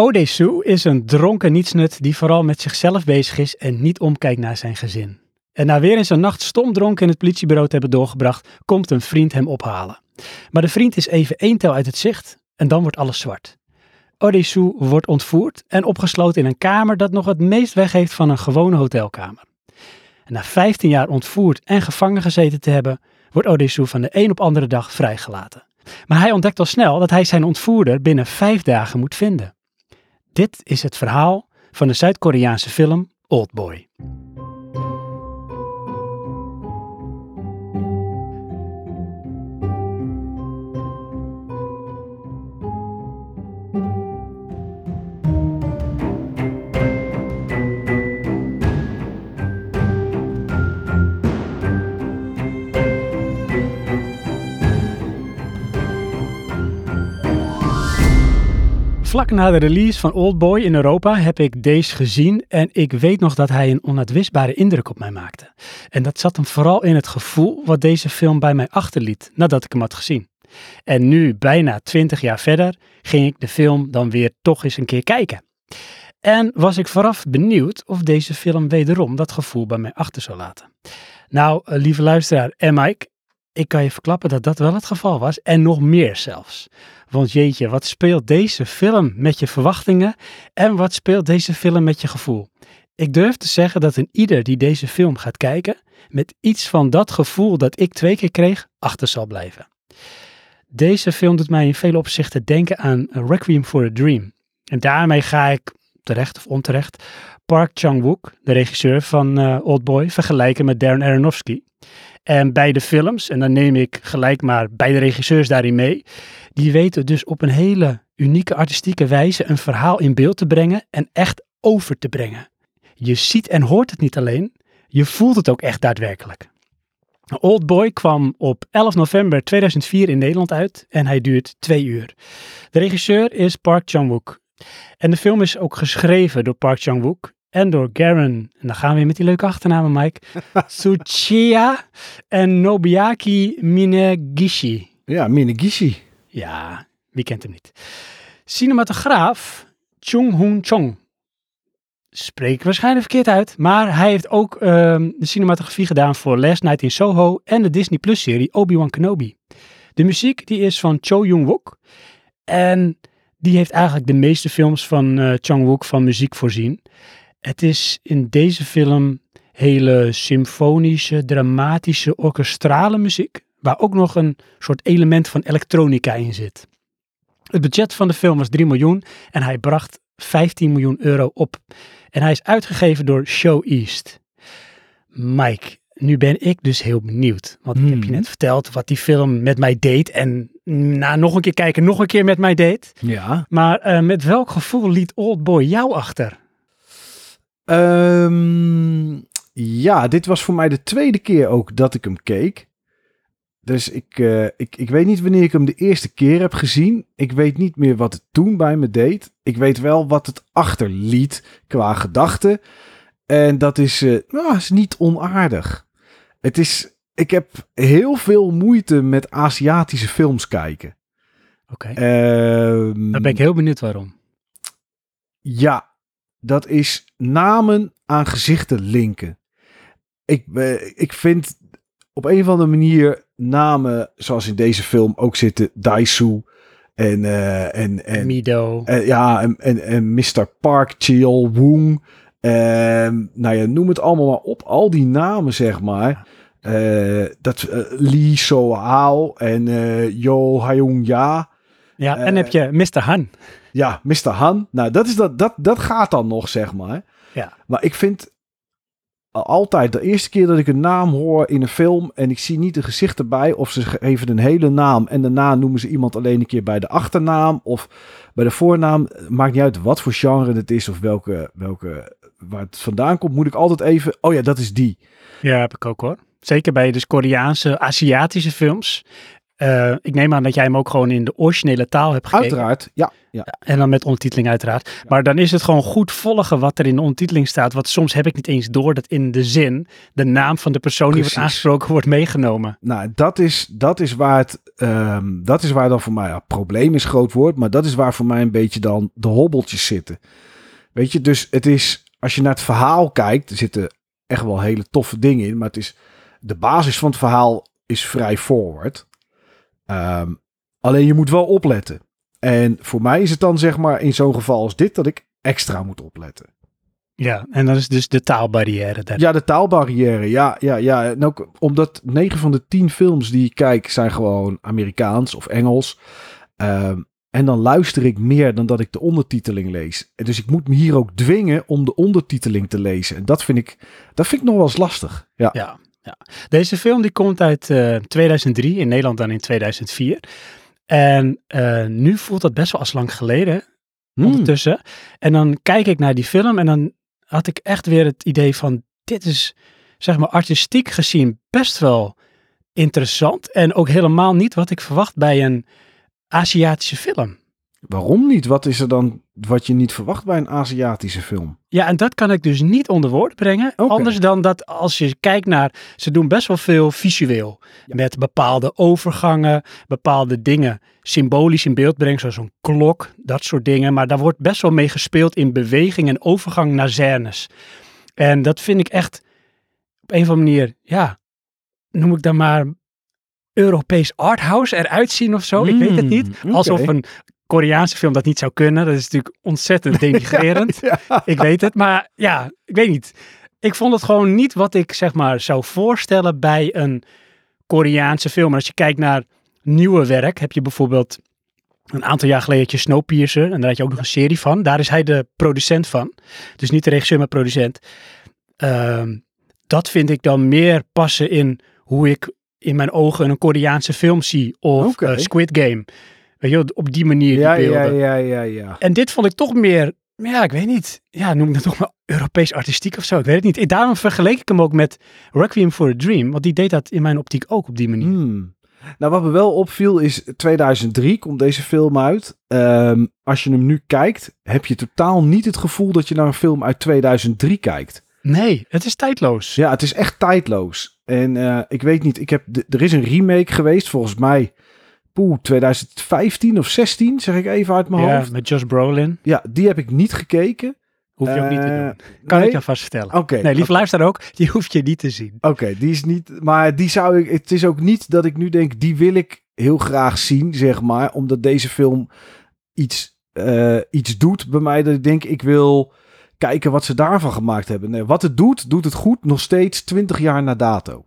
Odesu is een dronken nietsnut die vooral met zichzelf bezig is en niet omkijkt naar zijn gezin. En na weer eens een nacht stomdronken in het politiebureau te hebben doorgebracht, komt een vriend hem ophalen. Maar de vriend is even één tel uit het zicht en dan wordt alles zwart. Odesu wordt ontvoerd en opgesloten in een kamer dat nog het meest weg heeft van een gewone hotelkamer. En na 15 jaar ontvoerd en gevangen gezeten te hebben, wordt Odesu van de een op andere dag vrijgelaten. Maar hij ontdekt al snel dat hij zijn ontvoerder binnen vijf dagen moet vinden. Dit is het verhaal van de Zuid-Koreaanse film Oldboy. Vlak na de release van Oldboy in Europa heb ik deze gezien en ik weet nog dat hij een onuitwisbare indruk op mij maakte. En dat zat hem vooral in het gevoel wat deze film bij mij achterliet nadat ik hem had gezien. En nu, bijna twintig jaar verder, ging ik de film dan weer toch eens een keer kijken. En was ik vooraf benieuwd of deze film wederom dat gevoel bij mij achter zou laten. Nou, eh, lieve luisteraar en Mike, ik kan je verklappen dat dat wel het geval was en nog meer zelfs. Want jeetje, wat speelt deze film met je verwachtingen en wat speelt deze film met je gevoel? Ik durf te zeggen dat een ieder die deze film gaat kijken, met iets van dat gevoel dat ik twee keer kreeg, achter zal blijven. Deze film doet mij in vele opzichten denken aan Requiem for a Dream. En daarmee ga ik, terecht of onterecht, Park Chang-wook, de regisseur van uh, Oldboy, vergelijken met Darren Aronofsky. En beide films, en dan neem ik gelijk maar beide regisseurs daarin mee, die weten dus op een hele unieke artistieke wijze een verhaal in beeld te brengen en echt over te brengen. Je ziet en hoort het niet alleen, je voelt het ook echt daadwerkelijk. Old Boy kwam op 11 november 2004 in Nederland uit en hij duurt twee uur. De regisseur is Park Chan-wook. En de film is ook geschreven door Park Chan-wook en door Garen, en dan gaan we weer met die leuke achternamen Mike, Tsuchiya en Nobuaki Minegishi. Ja, Minegishi. Ja, wie kent hem niet? Cinematograaf Chung Hoon Chong. Spreek ik waarschijnlijk verkeerd uit, maar hij heeft ook ehm, de cinematografie gedaan voor Last Night in Soho en de Disney Plus serie Obi-Wan Kenobi. De muziek die is van Cho Young-wook en die heeft eigenlijk de meeste films van uh, Chang-wook van muziek voorzien. Het is in deze film hele symfonische, dramatische, orkestrale muziek, waar ook nog een soort element van elektronica in zit. Het budget van de film was 3 miljoen en hij bracht 15 miljoen euro op. En hij is uitgegeven door Show East. Mike, nu ben ik dus heel benieuwd. Want ik heb je Hmm. net verteld wat die film met mij deed. En na nog een keer kijken, nog een keer met mij deed. Ja. Maar eh, met welk gevoel liet Oldboy jou achter? Ehm, ja, dit was voor mij de tweede keer ook dat ik hem keek. Dus ik, eh, ik, ik weet niet wanneer ik hem de eerste keer heb gezien. Ik weet niet meer wat het toen bij me deed. Ik weet wel wat het achterliet qua gedachten. En dat is, eh, nou, is niet onaardig. Het is, ik heb heel veel moeite met Aziatische films kijken. Oké, Ehm, dan ben ik heel benieuwd waarom. Ja, dat is namen aan gezichten linken. Ik, eh, ik vind op een of andere manier namen zoals in deze film ook zitten Daisu en, eh, en, en, Mido. en ja, en, en, en Mr. Park Cheol Woong. Ehm, nou ja, noem het allemaal maar op. Al die namen, zeg maar. Eh, dat eh, Lee So Hao en eh Yo Hyung Ja. ja, en eh, heb je Mr. Han. Ja, Mr. Han. Nou, dat, is dat, dat, dat gaat dan nog, zeg maar. Ja. Maar ik vind altijd de eerste keer dat ik een naam hoor in een film en ik zie niet een gezicht erbij of ze geven een hele naam en daarna noemen ze iemand alleen een keer bij de achternaam of bij de voornaam. Maakt niet uit wat voor genre het is of welke, welke waar het vandaan komt, moet ik altijd even, oh ja, dat is die. Ja, heb ik ook hoor. Zeker bij dus Koreaanse, Aziatische films. Eh, ik neem aan dat jij hem ook gewoon in de originele taal hebt gekeken. Uiteraard, ja. ja. En dan met ondertiteling uiteraard. Maar dan is het gewoon goed volgen wat er in de ondertiteling staat. Want soms heb ik niet eens door dat in de zin de naam van de persoon die wordt aangesproken wordt meegenomen. Nou, dat is, dat is waar het, ehm, dat is waar dan voor mij, ja, probleem is groot woord, maar dat is waar voor mij een beetje dan de hobbeltjes zitten. Weet je, dus het is, als je naar het verhaal kijkt, er zitten echt wel hele toffe dingen in, maar het is, de basis van het verhaal is vrij forward. Ehm, alleen je moet wel opletten. En voor mij is het dan zeg maar in zo'n geval als dit dat ik extra moet opletten. Ja, en dat is dus de taalbarrière. Daar. Ja, de taalbarrière. Ja, ja, ja. En ook omdat 9 van de 10 films die ik kijk zijn gewoon Amerikaans of Engels. Ehm, en dan luister ik meer dan dat ik de ondertiteling lees. En dus ik moet me hier ook dwingen om de ondertiteling te lezen. En dat vind ik, dat vind ik nog wel eens lastig. Ja. Ja, ja. Deze film die komt uit eh, 2003, in Nederland dan in 2004. En eh, nu voelt dat best wel als lang geleden Hmm. ondertussen. En dan kijk ik naar die film en dan had ik echt weer het idee van dit is zeg maar artistiek gezien best wel interessant. En ook helemaal niet wat ik verwacht bij een Aziatische film. Waarom niet? Wat is er dan wat je niet verwacht bij een Aziatische film? Ja, en dat kan ik dus niet onder woorden brengen. Anders dan dat als je kijkt naar, ze doen best wel veel visueel. Met bepaalde overgangen, bepaalde dingen symbolisch in beeld brengen, zoals een klok, dat soort dingen. Maar daar wordt best wel mee gespeeld in beweging en overgang naar scènes. En dat vind ik echt op een of andere manier, ja, noem ik dan maar Europees arthouse eruit zien of zo. ik weet het niet. Mm, Alsof een Koreaanse film dat niet zou kunnen. Dat is natuurlijk ontzettend denigrerend. Ja. Ik weet het, maar ja, ik weet niet. Ik vond het gewoon niet wat ik zeg maar zou voorstellen bij een Koreaanse film. En als je kijkt naar nieuwe werk, heb je bijvoorbeeld een aantal jaar geleden had je Snowpiercer. En daar had je ook nog een serie van. Daar is hij de producent van. Dus niet de regisseur, maar producent. Ehm, dat vind ik dan meer passen in hoe ik in mijn ogen een Koreaanse film zie. Of eh, Squid Game. Weet je, wel, op die manier die Ja, beelden. ja, ja, ja, ja. En dit vond ik toch meer, ja, ik weet niet. Ja, noem ik dat toch maar Europees artistiek of zo. Ik weet het niet. Ik- Daarom vergeleek ik hem ook met Requiem for a Dream. Want die deed dat in mijn optiek ook op die manier. Hmm. Nou, wat me wel opviel is 2003 komt deze film uit. Ehm, als je hem nu kijkt, heb je totaal niet het gevoel dat je naar een film uit 2003 kijkt. Nee, het is tijdloos. Ja, het is echt tijdloos. En eh, ik weet niet, ik heb er is een remake geweest, volgens mij, poeh, 2015 of 16, zeg ik even uit mijn Ja, hoofd. met Josh Brolin. Ja, die heb ik niet gekeken. Hoef je ook niet te Eh, doen. Kan nee? ik je vast vertellen. Oké. nee, lieve oké. luisteraar ook. Die hoef je niet te zien. Oké, die is niet. Maar die zou ik. Het is ook niet dat ik nu denk, die wil ik heel graag zien, zeg maar. Omdat deze film iets, eh, iets doet bij mij. Dat ik denk, ik wil kijken wat ze daarvan gemaakt hebben. Nee, wat het doet, doet het goed. Nog steeds 20 jaar na dato.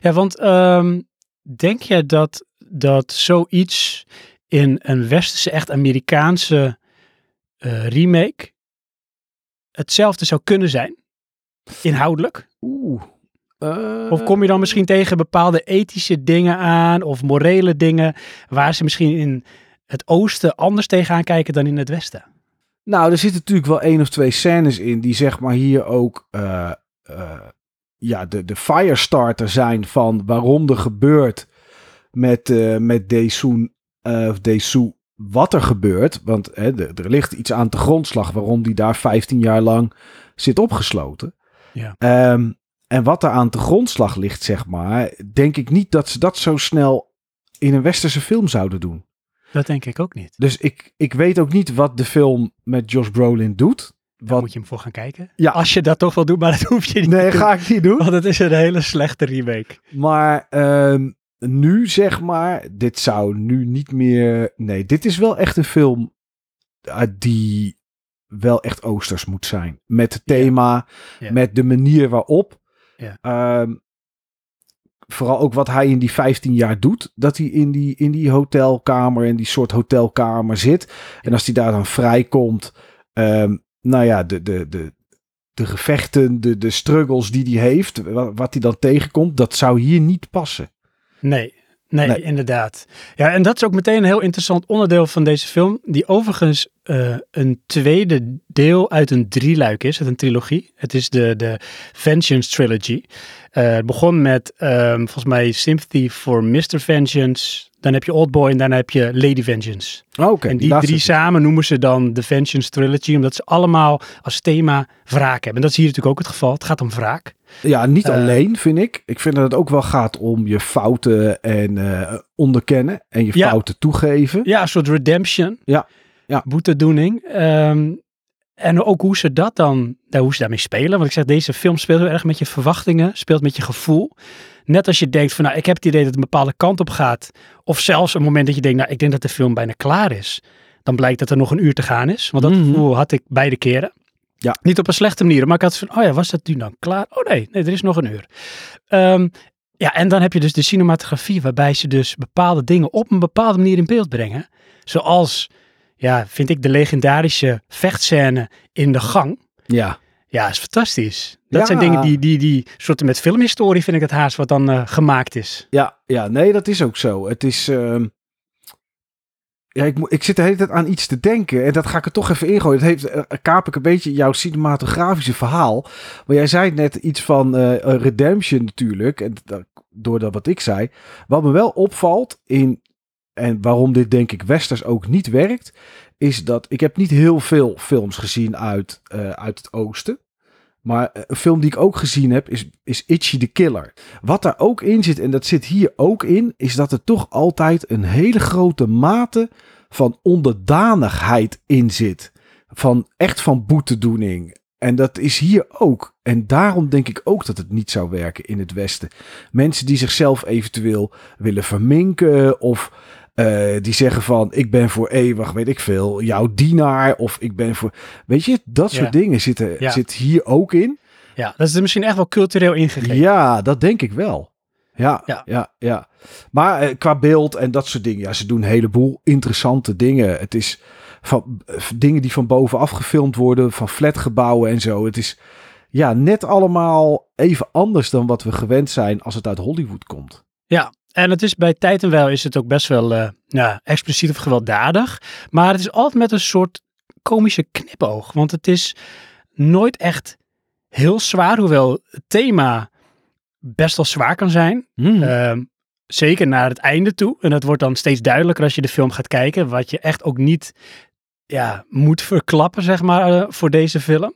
Ja, want ehm, denk je dat, dat zoiets in een westerse, echt Amerikaanse eh, remake hetzelfde zou kunnen zijn? Inhoudelijk? Oeh. Eh, Of kom je dan misschien tegen bepaalde ethische dingen aan of morele dingen waar ze misschien in het oosten anders tegenaan kijken dan in het westen? Nou, er zitten natuurlijk wel één of twee scènes in die zeg maar hier ook eh, ja, de, de firestarter zijn van waarom er gebeurt met, eh met eh, of Desu wat er gebeurt. Want hè, er ligt iets aan de grondslag waarom die daar 15 jaar lang zit opgesloten. Ja. Ehm, en wat er aan de grondslag ligt, zeg maar, denk ik niet dat ze dat zo snel in een westerse film zouden doen. Dat denk ik ook niet. Dus ik, ik weet ook niet wat de film met Josh Brolin doet. Daar Wat, moet je hem voor gaan kijken. Ja. Als je dat toch wil doen, maar dat hoef je niet nee, te doen. ga ik niet doen. Want het is een hele slechte remake. Maar ehm, nu zeg maar, dit zou nu niet meer... Nee, dit is wel echt een film eh, die wel echt oosters moet zijn. Met het thema, met de manier waarop. Ja. Ehm, vooral ook wat hij in die 15 jaar doet. Dat hij in die, in die hotelkamer, in die soort hotelkamer zit. En als hij daar dan vrijkomt, ehm, nou ja, de, de, de, de gevechten, de, de struggles die hij heeft, wa- wat hij dan tegenkomt, dat zou hier niet passen. Nee, nee, Nee. inderdaad. Ja, en dat is ook meteen een heel interessant onderdeel van deze film, die overigens eh, een tweede deel uit een drieluik is, uit een trilogie. Het is de, de Vengeance Trilogy. Eh, het begon met, ehm, volgens mij, Sympathy for Mr. Vengeance. Dan heb je Oldboy en daarna heb je Lady Vengeance. Oh, Oké, en die laatste drie samen noemen ze dan de Vengeance Trilogy, omdat ze allemaal als thema wraak hebben. En dat is hier natuurlijk ook het geval. Het gaat om wraak. Ja, niet Eh, alleen, vind ik. Ik vind dat het ook wel gaat om je fouten en eh, onderkennen en je Ja. fouten toegeven. Ja, een soort redemption. Ja, ja. Boetedoening. Ehm, en ook hoe ze dat dan, daar, hoe ze daarmee spelen. Want ik zeg, deze film speelt heel erg met je verwachtingen, speelt met je gevoel. Net als je denkt van, nou, ik heb het idee dat het een bepaalde kant op gaat. Of zelfs een moment dat je denkt, nou, ik denk dat de film bijna klaar is. Dan blijkt dat er nog een uur te gaan is. Want dat Mhm. gevoel had ik beide keren. Ja. Niet op een slechte manier, maar ik had van, oh ja, was dat nu dan klaar? Oh nee, nee, er is nog een uur. Ehm, ja, en dan heb je dus de cinematografie, waarbij ze dus bepaalde dingen op een bepaalde manier in beeld brengen. Zoals, ja, vind ik de legendarische vechtscène in de gang. Ja, Ja, is fantastisch. Dat Ja. zijn dingen die, die, die soorten met filmhistorie vind ik het haast wat dan eh, gemaakt is. ja, ja, nee, dat is ook zo. Het is. ehm, Ja, ik, ik zit de hele tijd aan iets te denken en dat ga ik er toch even ingooien. Het heeft, eh, kaap ik een beetje jouw cinematografische verhaal. Maar jij zei net iets van eh, Redemption natuurlijk, en dat- door dat wat ik zei. Wat me wel opvalt in, en waarom dit denk ik westers ook niet werkt, is dat ik heb niet heel veel films gezien uit, eh, uit het oosten. Maar eh, een film die ik ook gezien heb is, is Itchy the Killer. Wat daar ook in zit, en dat zit hier ook in, is dat er toch altijd een hele grote mate van onderdanigheid in zit. Van echt van boetedoening. En dat is hier ook. En daarom denk ik ook dat het niet zou werken in het Westen. Mensen die zichzelf eventueel willen verminken of eh, die zeggen van ik ben voor eeuwig, weet ik veel, jouw dienaar of ik ben voor, weet je, dat soort Ja. dingen zitten Ja. zit hier ook in. Ja, dat is er misschien echt wel cultureel ingegeven. Ja, dat denk ik wel. Ja, Ja. ja, ja. Maar eh, qua beeld en dat soort dingen, ja, ze doen een heleboel interessante dingen. Het is van dingen die van bovenaf gefilmd worden, van flatgebouwen en zo. Het is ja, net allemaal even anders dan wat we gewend zijn als het uit Hollywood komt. En het is bij tijd en wel is het ook best wel eh nou, expliciet of gewelddadig. Maar het is altijd met een soort komische knipoog. Want het is nooit echt heel zwaar, hoewel het thema best wel zwaar kan zijn. Ehm, zeker naar het einde toe. En dat wordt dan steeds duidelijker als je de film gaat kijken. Wat je echt ook niet ja, moet verklappen, zeg maar, eh, voor deze film.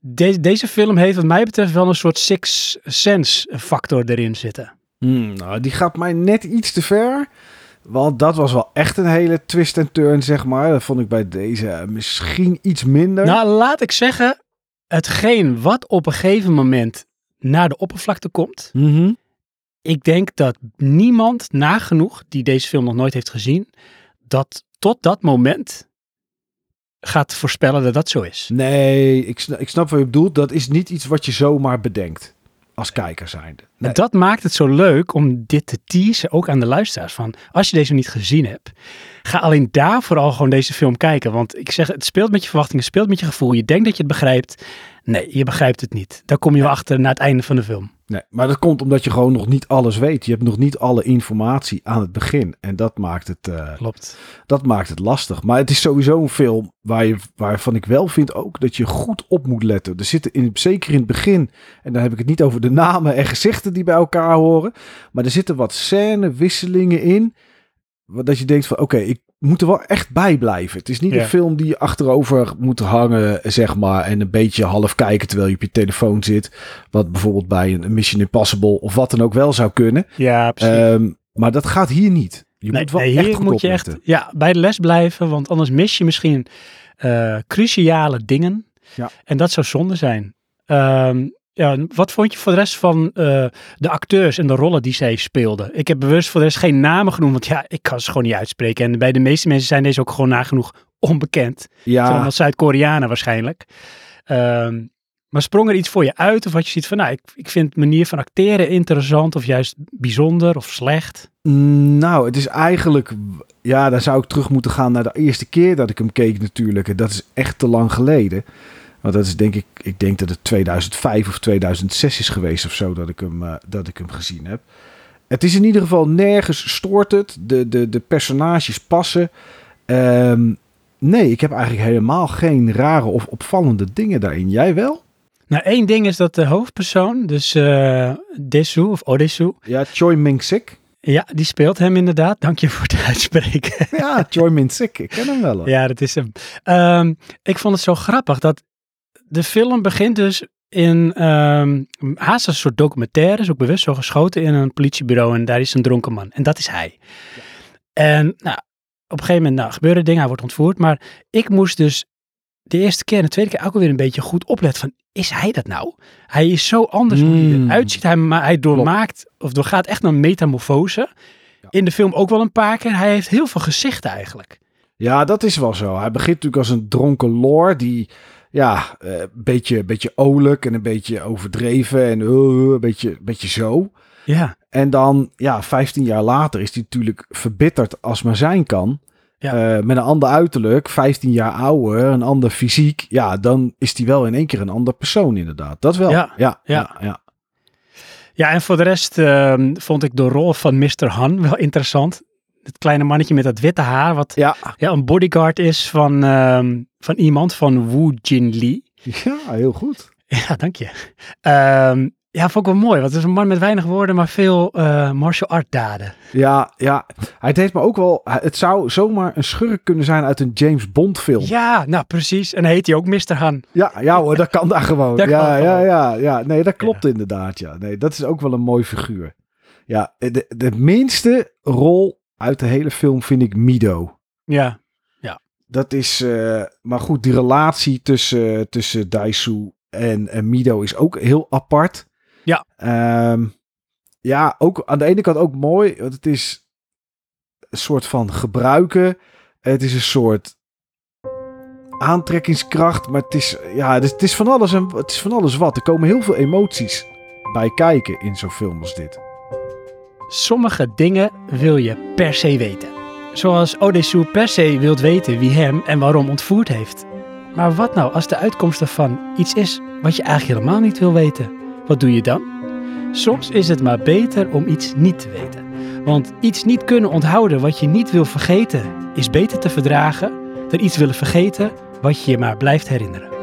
De- deze film heeft wat mij betreft wel een soort Six Sense factor erin zitten. Hmm, nou, die gaat mij net iets te ver. Want dat was wel echt een hele twist en turn, zeg maar. Dat vond ik bij deze misschien iets minder. Nou, laat ik zeggen, hetgeen wat op een gegeven moment naar de oppervlakte komt. Mhm. Ik denk dat niemand nagenoeg die deze film nog nooit heeft gezien, dat tot dat moment gaat voorspellen dat dat zo is. Nee, ik, ik snap wat je bedoelt. Dat is niet iets wat je zomaar bedenkt. Als kijker zijnde. Nee. En dat maakt het zo leuk om dit te teasen, ook aan de luisteraars. Van, als je deze niet gezien hebt, ga alleen daar vooral gewoon deze film kijken. Want ik zeg, het speelt met je verwachtingen, het speelt met je gevoel. Je denkt dat je het begrijpt. Nee, je begrijpt het niet. Daar kom je wel achter na het einde van de film. Nee, maar dat komt omdat je gewoon nog niet alles weet. Je hebt nog niet alle informatie aan het begin. En dat maakt het, eh, Klopt. dat maakt het lastig. Maar het is sowieso een film waar je, waarvan ik wel vind ook dat je goed op moet letten. Er zitten in, zeker in het begin, en dan heb ik het niet over de namen en gezichten die bij elkaar horen. Maar er zitten wat scènewisselingen in. wat Dat je denkt van oké, ik moet er wel echt bij blijven. Het is niet een film die je achterover moet hangen, zeg maar. En een beetje half kijken terwijl je op je telefoon zit. Wat bijvoorbeeld bij een Mission Impossible of wat dan ook wel zou kunnen. Ja, precies. Ehm, maar dat gaat hier niet. Je nee, moet wel nee, echt hier moet je echt ja, bij de les blijven, want anders mis je misschien eh, cruciale dingen. Ja. En dat zou zonde zijn. Ehm, ja, wat vond je voor de rest van eh, de acteurs en de rollen die zij speelden? Ik heb bewust voor de rest geen namen genoemd, want ja, ik kan ze gewoon niet uitspreken. En bij de meeste mensen zijn deze ook gewoon nagenoeg onbekend. Ja, allemaal Zuid-Koreanen waarschijnlijk. Ehm, maar sprong er iets voor je uit? Of had je ziet van, nou, ik, ik vind de manier van acteren interessant of juist bijzonder of slecht? nou, het is eigenlijk... Ja, daar zou ik terug moeten gaan naar de eerste keer dat ik hem keek natuurlijk. En dat is echt te lang geleden. Want dat is denk ik... Ik denk dat het 2005 of 2006 is geweest of zo dat ik hem, eh, dat ik hem gezien heb. Het is in ieder geval nergens stoort het. De, de, de personages passen. Ehm, nee, ik heb eigenlijk helemaal geen rare of opvallende dingen daarin. Jij wel? Nou, één ding is dat de hoofdpersoon, dus eh Desu of Odesu, Ja, Choi Ming-sik. Ja, die speelt hem inderdaad. Dank je voor het uitspreken. Ja, Joy Min-sik, ik ken hem wel. hoor. Ja, dat is hem. Ehm, ik vond het zo grappig dat de film begint dus in ehm haast een soort documentaire, is ook bewust zo geschoten in een politiebureau en daar is een dronken man. En dat is hij. En nou, op een gegeven moment nou, gebeuren dingen, hij wordt ontvoerd, maar ik moest dus de eerste keer en de tweede keer ook alweer een beetje goed opletten van, is hij dat nou? Hij is zo anders hoe hij Mm. eruit ziet. Hij, ma- hij doormaakt, of doorgaat echt een metamorfose. Ja. In de film ook wel een paar keer. Hij heeft heel veel gezichten eigenlijk. Ja, dat is wel zo. Hij begint natuurlijk als een dronken lore die, ja, eh, een beetje, beetje olijk en een beetje overdreven en eh, een beetje, beetje zo. Ja, En dan, ja, 15 jaar later is hij natuurlijk verbitterd als maar zijn kan. Ja. Eh, met een ander uiterlijk, 15 jaar ouder, een ander fysiek. Ja, dan is hij wel in één keer een ander persoon inderdaad. Dat wel. Ja, ja, ja. ja. ja. Ja, en voor de rest ehm, vond ik de rol van Mr. Han wel interessant. Het kleine mannetje met dat witte haar, wat Ja, ja, een bodyguard is van, ehm, van iemand, van Wu Jin Lee. ja, heel goed. Ja, dank je. Ehm, ja, vond ik wel mooi, want het is een man met weinig woorden, maar veel eh, martial art daden. Ja, ja. Hij deed me ook wel. Het zou zomaar een schurk kunnen zijn uit een James Bond film. Ja, nou precies. En heet hij ook Mr. Han. Ja, ja hoor, dat kan daar gewoon. Dat ja, ja, gewoon. ja, ja. Nee, dat klopt inderdaad. Ja, nee, dat is ook wel een mooi figuur. Ja, de, de minste rol uit de hele film vind ik Mido. Ja, Dat is, eh, maar goed, die relatie tussen, tussen Daisu en, en Mido is ook heel apart. Ja. Ehm, ja, ook aan de ene kant ook mooi, want het is een soort van gebruiken. Het is een soort aantrekkingskracht, maar het is, ja, het is, het is van alles en het is van alles wat. Er komen heel veel emoties bij kijken in zo'n film als dit. Sommige dingen wil je per se weten. Zoals Odesu per se wilt weten wie hem en waarom ontvoerd heeft. Maar wat nou als de uitkomst ervan iets is wat je eigenlijk helemaal niet wil weten? Wat doe je dan? Soms is het maar beter om iets niet te weten. Want iets niet kunnen onthouden wat je niet wil vergeten is beter te verdragen dan iets willen vergeten wat je je maar blijft herinneren.